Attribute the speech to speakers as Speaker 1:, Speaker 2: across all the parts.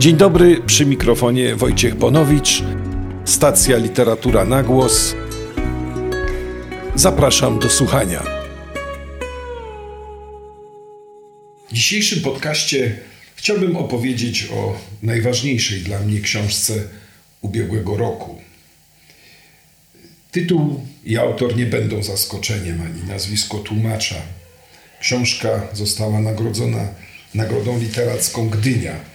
Speaker 1: Dzień dobry, przy mikrofonie Wojciech Bonowicz, stacja Literatura na Głos. Zapraszam do słuchania. W dzisiejszym podcaście chciałbym opowiedzieć o najważniejszej dla mnie książce ubiegłego roku. Tytuł i autor nie będą zaskoczeniem, ani nazwisko tłumacza. Książka została nagrodzona Nagrodą Literacką Gdynia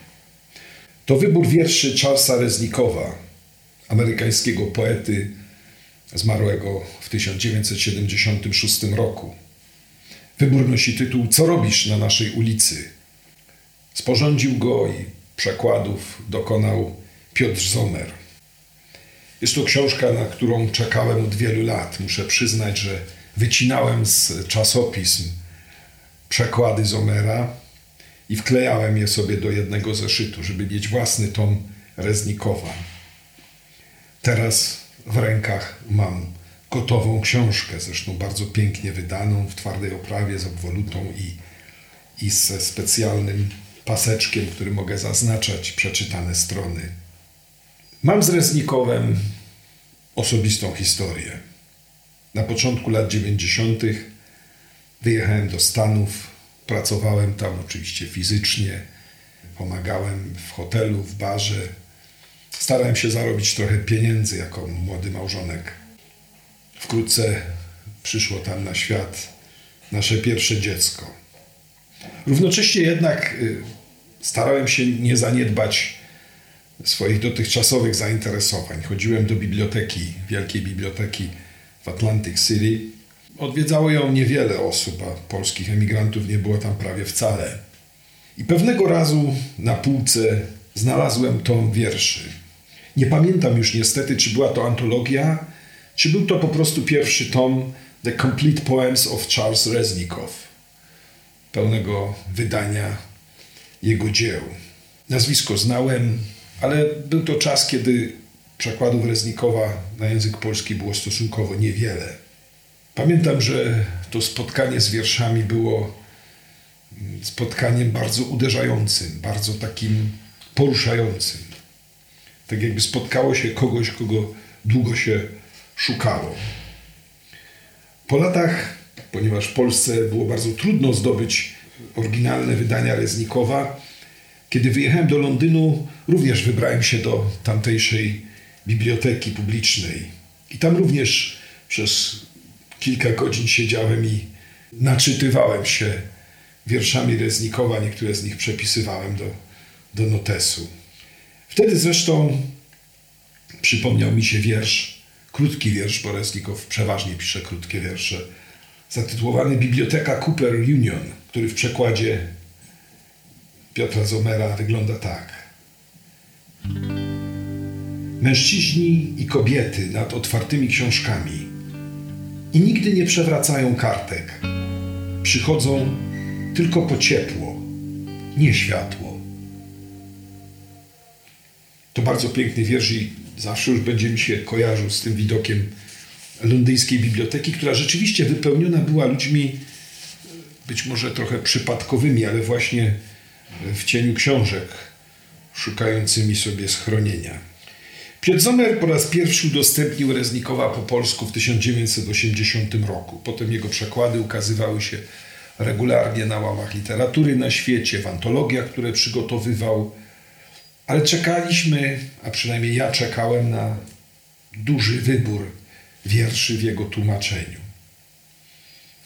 Speaker 1: to wybór wierszy Charlesa Reznikowa, amerykańskiego poety zmarłego w 1976 roku. Wybór nosi tytuł Co robisz na naszej ulicy? Sporządził go i przekładów dokonał Piotr Zomer. Jest to książka, na którą czekałem od wielu lat. Muszę przyznać, że wycinałem z czasopism przekłady Zomera i wklejałem je sobie do jednego zeszytu, żeby mieć własny tom Reznikowa. Teraz w rękach mam gotową książkę, zresztą bardzo pięknie wydaną, w twardej oprawie z obwolutą i, i ze specjalnym paseczkiem, który mogę zaznaczać przeczytane strony. Mam z Reznikowem osobistą historię. Na początku lat 90. wyjechałem do Stanów Pracowałem tam oczywiście fizycznie, pomagałem w hotelu, w barze. Starałem się zarobić trochę pieniędzy jako młody małżonek. Wkrótce przyszło tam na świat nasze pierwsze dziecko. Równocześnie jednak y, starałem się nie zaniedbać swoich dotychczasowych zainteresowań. Chodziłem do biblioteki, wielkiej biblioteki w Atlantic City Odwiedzało ją niewiele osób, a polskich emigrantów nie było tam prawie wcale. I pewnego razu na półce znalazłem tom wierszy. Nie pamiętam już niestety, czy była to antologia, czy był to po prostu pierwszy tom The Complete Poems of Charles Reznikow, pełnego wydania jego dzieł. Nazwisko znałem, ale był to czas, kiedy przekładów Reznikowa na język polski było stosunkowo niewiele. Pamiętam, że to spotkanie z wierszami było spotkaniem bardzo uderzającym, bardzo takim poruszającym. Tak jakby spotkało się kogoś, kogo długo się szukało. Po latach, ponieważ w Polsce było bardzo trudno zdobyć oryginalne wydania Reznikowa, kiedy wyjechałem do Londynu, również wybrałem się do tamtejszej biblioteki publicznej. I tam również przez kilka godzin siedziałem i naczytywałem się wierszami Reznikowa, niektóre z nich przepisywałem do, do notesu. Wtedy zresztą przypomniał mi się wiersz, krótki wiersz, bo Reznikow przeważnie pisze krótkie wiersze, zatytułowany Biblioteka Cooper Union, który w przekładzie Piotra Zomera wygląda tak. Mężczyźni i kobiety nad otwartymi książkami i nigdy nie przewracają kartek. Przychodzą tylko po ciepło, nie światło. To bardzo piękny wiersz i zawsze już będzie mi się kojarzył z tym widokiem londyńskiej biblioteki, która rzeczywiście wypełniona była ludźmi być może trochę przypadkowymi, ale właśnie w cieniu książek, szukającymi sobie schronienia. Piotr po raz pierwszy udostępnił Reznikowa po polsku w 1980 roku. Potem jego przekłady ukazywały się regularnie na łamach literatury na świecie, w antologiach, które przygotowywał. Ale czekaliśmy, a przynajmniej ja czekałem na duży wybór wierszy w jego tłumaczeniu.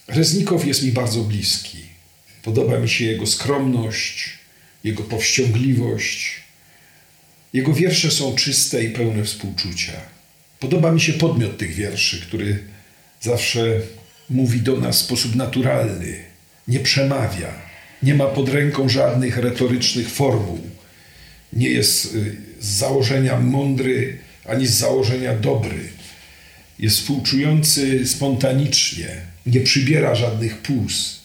Speaker 1: Reznikow jest mi bardzo bliski. Podoba mi się jego skromność, jego powściągliwość, jego wiersze są czyste i pełne współczucia. Podoba mi się podmiot tych wierszy, który zawsze mówi do nas w sposób naturalny, nie przemawia, nie ma pod ręką żadnych retorycznych formuł, nie jest y, z założenia mądry ani z założenia dobry. Jest współczujący spontanicznie, nie przybiera żadnych płus.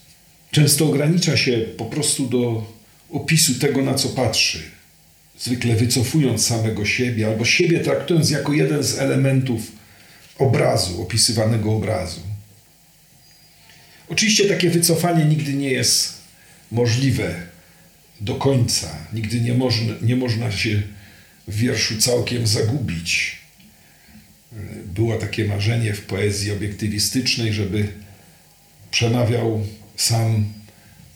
Speaker 1: Często ogranicza się po prostu do opisu tego, na co patrzy zwykle wycofując samego siebie, albo siebie traktując jako jeden z elementów obrazu, opisywanego obrazu. Oczywiście takie wycofanie nigdy nie jest możliwe do końca. Nigdy nie można, nie można się w wierszu całkiem zagubić. Było takie marzenie w poezji obiektywistycznej, żeby przemawiał sam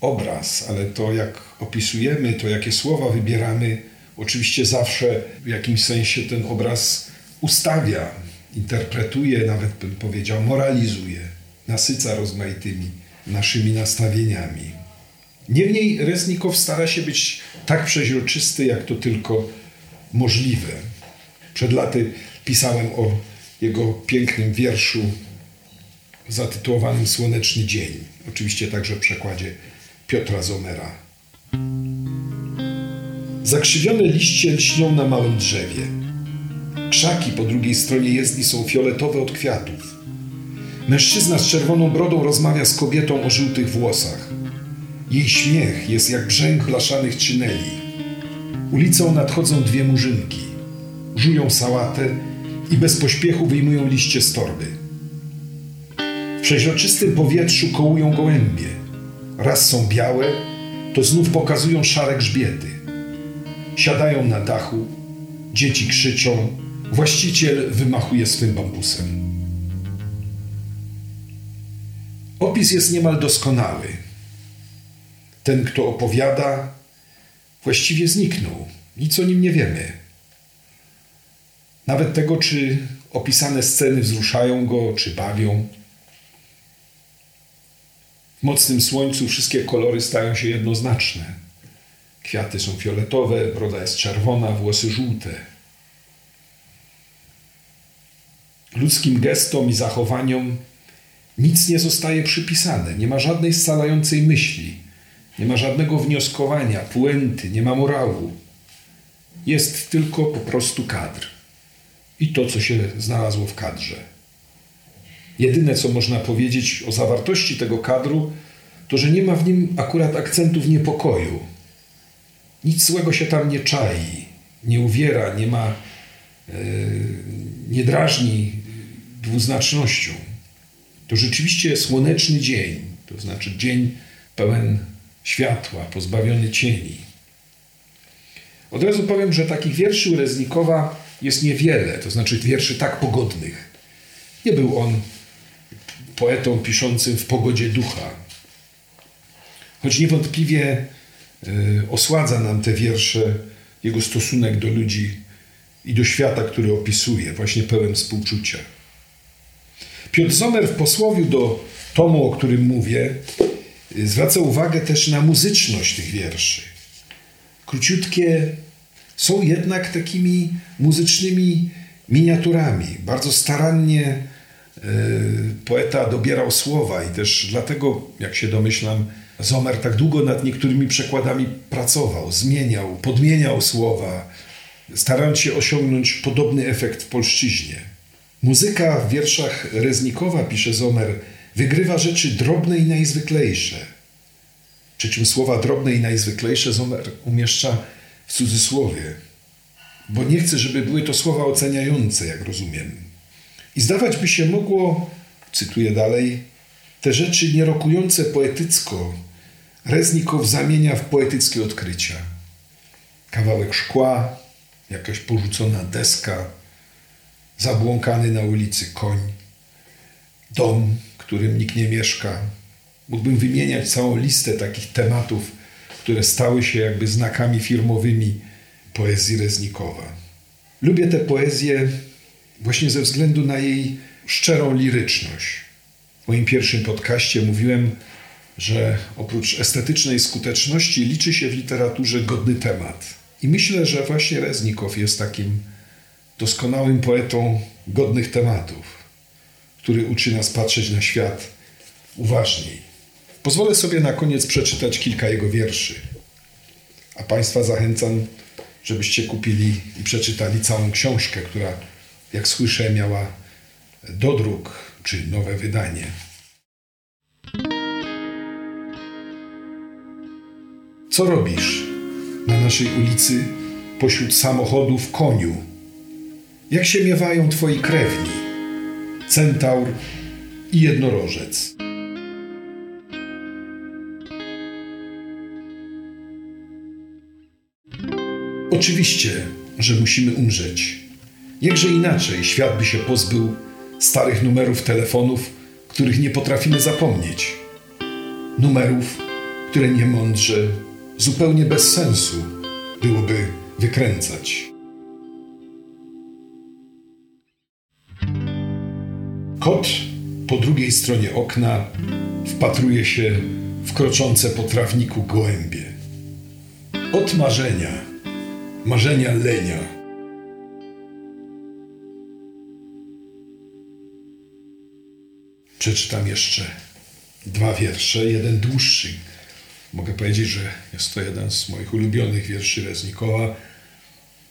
Speaker 1: obraz, ale to jak opisujemy, to jakie słowa wybieramy, oczywiście zawsze w jakimś sensie ten obraz ustawia, interpretuje, nawet bym powiedział, moralizuje, nasyca rozmaitymi naszymi nastawieniami. Niemniej Reznikow stara się być tak przeźroczysty, jak to tylko możliwe. Przed laty pisałem o jego pięknym wierszu zatytułowanym Słoneczny Dzień. Oczywiście także w przekładzie Piotra Zomera. Zakrzywione liście lśnią na małym drzewie. Krzaki po drugiej stronie jezdni są fioletowe od kwiatów. Mężczyzna z czerwoną brodą rozmawia z kobietą o żółtych włosach. Jej śmiech jest jak brzęk blaszanych czyneli. Ulicą nadchodzą dwie murzynki. Żują sałatę i bez pośpiechu wyjmują liście z torby. W przeźroczystym powietrzu kołują gołębie. Raz są białe, to znów pokazują szare grzbiety. Siadają na dachu, dzieci krzyczą, właściciel wymachuje swym bambusem. Opis jest niemal doskonały. Ten, kto opowiada, właściwie zniknął. Nic o nim nie wiemy. Nawet tego, czy opisane sceny wzruszają go, czy bawią. W mocnym słońcu wszystkie kolory stają się jednoznaczne. Kwiaty są fioletowe, broda jest czerwona, włosy żółte. Ludzkim gestom i zachowaniom nic nie zostaje przypisane, nie ma żadnej scalającej myśli, nie ma żadnego wnioskowania, puenty, nie ma morału. Jest tylko po prostu kadr i to, co się znalazło w kadrze. Jedyne, co można powiedzieć o zawartości tego kadru, to że nie ma w nim akurat akcentów niepokoju. Nic złego się tam nie czai, nie uwiera, nie ma, yy, nie drażni dwuznacznością. To rzeczywiście słoneczny dzień, to znaczy dzień pełen światła, pozbawiony cieni. Od razu powiem, że takich wierszy Reznikowa jest niewiele, to znaczy wierszy tak pogodnych. Nie był on poetą piszącym w pogodzie ducha. Choć niewątpliwie osładza nam te wiersze jego stosunek do ludzi i do świata, który opisuje, właśnie pełen współczucia. Piotr Zomer w posłowiu do tomu, o którym mówię, y, zwraca uwagę też na muzyczność tych wierszy. Króciutkie są jednak takimi muzycznymi miniaturami. Bardzo starannie y, poeta dobierał słowa i też dlatego, jak się domyślam, Zomer tak długo nad niektórymi przekładami pracował, zmieniał, podmieniał słowa, starając się osiągnąć podobny efekt w polszczyźnie. Muzyka w wierszach Reznikowa, pisze Zomer, wygrywa rzeczy drobne i najzwyklejsze. Przy czym słowa drobne i najzwyklejsze Zomer umieszcza w cudzysłowie, bo nie chce, żeby były to słowa oceniające, jak rozumiem. I zdawać by się mogło, cytuję dalej, te rzeczy nierokujące poetycko Reznikow zamienia w poetyckie odkrycia. Kawałek szkła, jakaś porzucona deska, zabłąkany na ulicy koń, dom, w którym nikt nie mieszka. Mógłbym wymieniać całą listę takich tematów, które stały się jakby znakami firmowymi poezji Reznikowa. Lubię tę poezję właśnie ze względu na jej szczerą liryczność. W moim pierwszym podcaście mówiłem, że oprócz estetycznej skuteczności liczy się w literaturze godny temat. I myślę, że właśnie Reznikow jest takim doskonałym poetą godnych tematów, który uczy nas patrzeć na świat uważniej. Pozwolę sobie na koniec przeczytać kilka jego wierszy, a Państwa zachęcam, żebyście kupili i przeczytali całą książkę, która, jak słyszę, miała dodruk czy nowe wydanie. Co robisz na naszej ulicy pośród samochodów koniu? Jak się miewają twoi krewni? Centaur i jednorożec. Oczywiście, że musimy umrzeć. Jakże inaczej świat by się pozbył starych numerów telefonów, których nie potrafimy zapomnieć. Numerów, które niemądrze, zupełnie bez sensu byłoby wykręcać. Kot po drugiej stronie okna wpatruje się w kroczące po trawniku gołębie. Od marzenia, marzenia lenia. Przeczytam jeszcze dwa wiersze, jeden dłuższy. Mogę powiedzieć, że jest to jeden z moich ulubionych wierszy Reznikowa,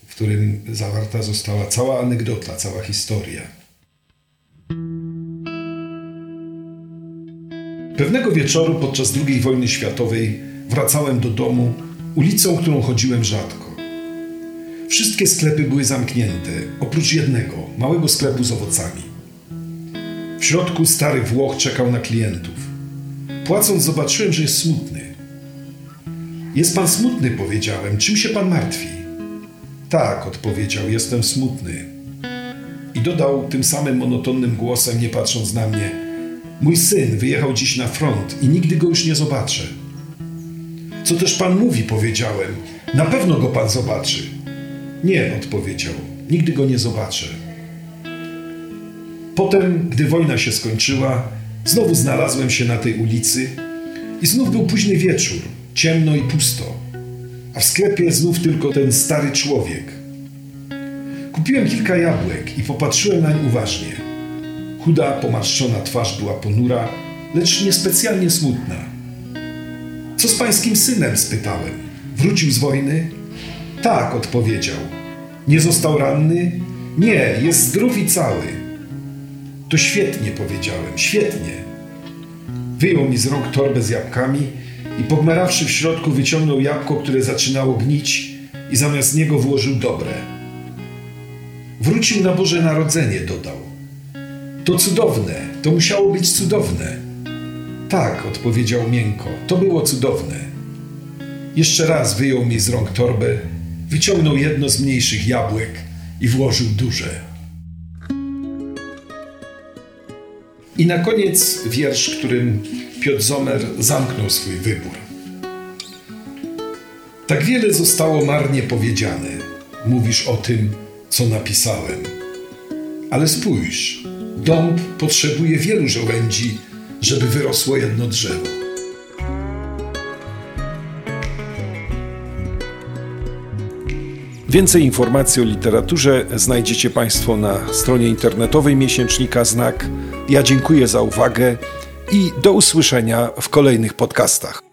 Speaker 1: w którym zawarta została cała anegdota, cała historia. Pewnego wieczoru podczas II wojny światowej wracałem do domu ulicą, którą chodziłem rzadko. Wszystkie sklepy były zamknięte, oprócz jednego, małego sklepu z owocami. W środku stary Włoch czekał na klientów. Płacąc, zobaczyłem, że jest smutny. Jest pan smutny, powiedziałem. Czym się pan martwi? Tak, odpowiedział, jestem smutny. I dodał tym samym monotonnym głosem, nie patrząc na mnie: Mój syn wyjechał dziś na front i nigdy go już nie zobaczę. Co też pan mówi, powiedziałem. Na pewno go pan zobaczy. Nie, odpowiedział. Nigdy go nie zobaczę. Potem, gdy wojna się skończyła, znowu znalazłem się na tej ulicy i znów był późny wieczór, ciemno i pusto, a w sklepie znów tylko ten stary człowiek. Kupiłem kilka jabłek i popatrzyłem nań uważnie. Chuda, pomarszczona twarz była ponura, lecz niespecjalnie smutna. Co z pańskim synem? spytałem. Wrócił z wojny? Tak, odpowiedział. Nie został ranny? Nie, jest zdrów i cały. To świetnie, powiedziałem, świetnie. Wyjął mi z rąk torbę z jabłkami i pogmerawszy w środku wyciągnął jabłko, które zaczynało gnić i zamiast niego włożył dobre. Wrócił na Boże Narodzenie, dodał. To cudowne, to musiało być cudowne. Tak, odpowiedział miękko, to było cudowne. Jeszcze raz wyjął mi z rąk torbę, wyciągnął jedno z mniejszych jabłek i włożył duże. I na koniec wiersz, którym Piotr Zomer zamknął swój wybór. Tak wiele zostało marnie powiedziane. Mówisz o tym, co napisałem. Ale spójrz, dąb potrzebuje wielu żołędzi, żeby wyrosło jedno drzewo. Więcej informacji o literaturze znajdziecie Państwo na stronie internetowej miesięcznika Znak. Ja dziękuję za uwagę i do usłyszenia w kolejnych podcastach.